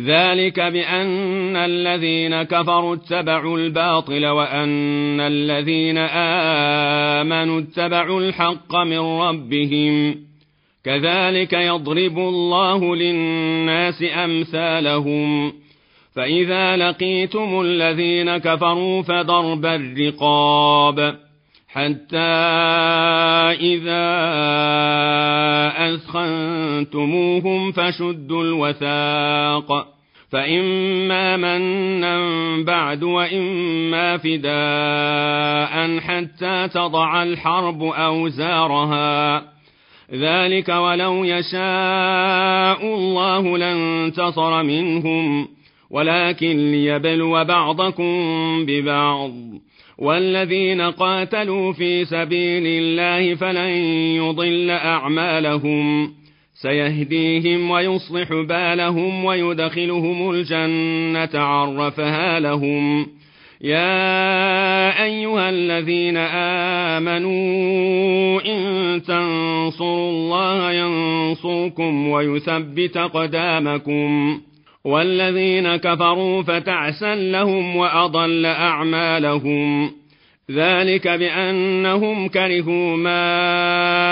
ذلك بأن الذين كفروا اتبعوا الباطل وأن الذين آمنوا اتبعوا الحق من ربهم. كذلك يضرب الله للناس أمثالهم. فإذا لقيتم الذين كفروا فضرب الرقاب. حتى إذا أثخنتموهم فشدوا الوثاق. فإما منا بعد وإما فداء حتى تضع الحرب أوزارها. ذلك ولو يشاء الله لانتصر منهم ولكن ليبلو بعضكم ببعض. والذين قاتلوا في سبيل الله فلن يضل أعمالهم. سيهديهم ويصلح بالهم ويدخلهم الجنة عرفها لهم. يا أيها الذين آمنوا إن تنصروا الله ينصركم ويثبت قدامكم والذين كفروا فتعسا لهم وأضل أعمالهم. ذلك بأنهم كرهوا ما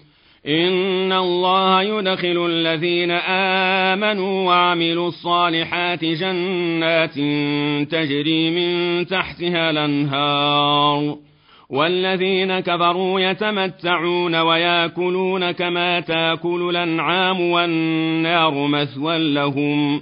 إن الله يدخل الذين آمنوا وعملوا الصالحات جنات تجري من تحتها الأنهار والذين كفروا يتمتعون وياكلون كما تاكل الأنعام والنار مثوى لهم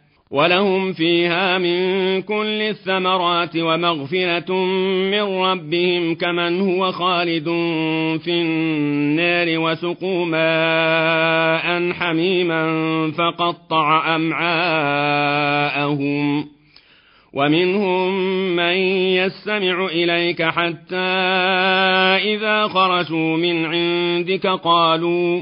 ولهم فيها من كل الثمرات ومغفرة من ربهم كمن هو خالد في النار وسقوا ماء حميما فقطع أمعاءهم ومنهم من يستمع إليك حتى إذا خرجوا من عندك قالوا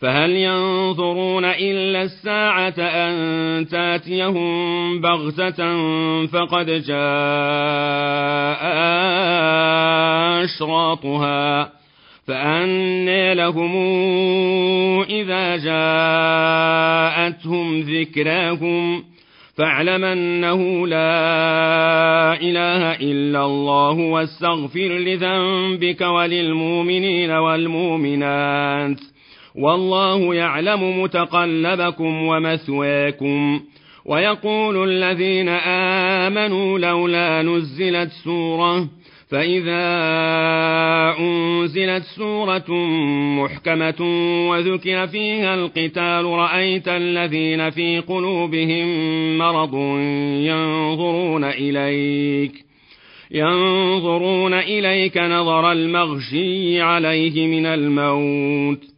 فهل ينظرون إلا الساعة أن تاتيهم بغتة فقد جاء أشراطها فأنى لهم إذا جاءتهم ذكراهم فاعلم أنه لا إله إلا الله واستغفر لذنبك وللمؤمنين والمؤمنات والله يعلم متقلبكم ومثواكم. ويقول الذين آمنوا لولا نزلت سورة فإذا أنزلت سورة محكمة وذكر فيها القتال رأيت الذين في قلوبهم مرض ينظرون إليك ينظرون إليك نظر المغشي عليه من الموت.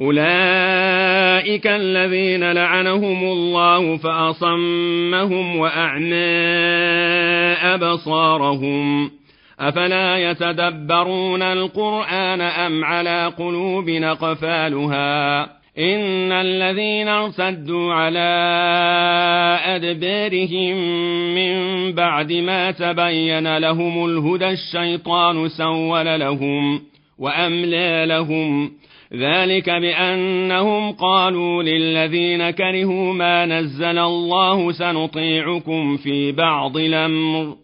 أولئك الذين لعنهم الله فأصمهم وأعنى أبصارهم. أفلا يتدبرون القرآن أم على قلوب نقفالها إن الذين ارتدوا على أدبارهم من بعد ما تبين لهم الهدى الشيطان سول لهم وأملى لهم ذلك بأنهم قالوا للذين كرهوا ما نزل الله سنطيعكم في بعض الأمر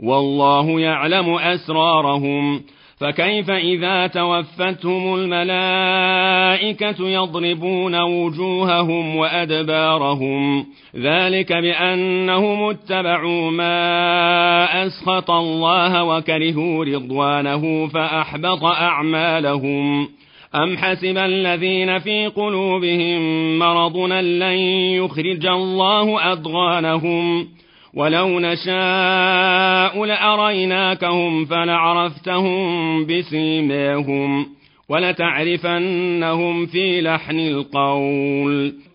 والله يعلم أسرارهم. فكيف إذا توفتهم الملائكة يضربون وجوههم وأدبارهم؟ ذلك بأنهم اتبعوا ما أسخط الله وكرهوا رضوانه فأحبط أعمالهم. أم حسب الذين في قلوبهم مرض لن يخرج الله أضغانهم ولو نشاء لأريناكهم فلعرفتهم بسيماهم ولتعرفنهم في لحن القول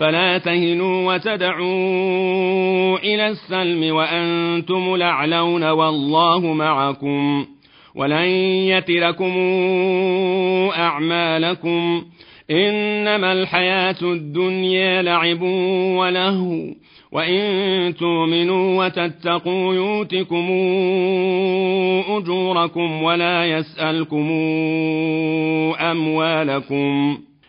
فلا تهنوا وتدعوا إلى السلم وأنتم لعلون والله معكم ولن يتركم أعمالكم إنما الحياة الدنيا لعب ولهو وإن تؤمنوا وتتقوا يؤتكم أجوركم ولا يسألكم أموالكم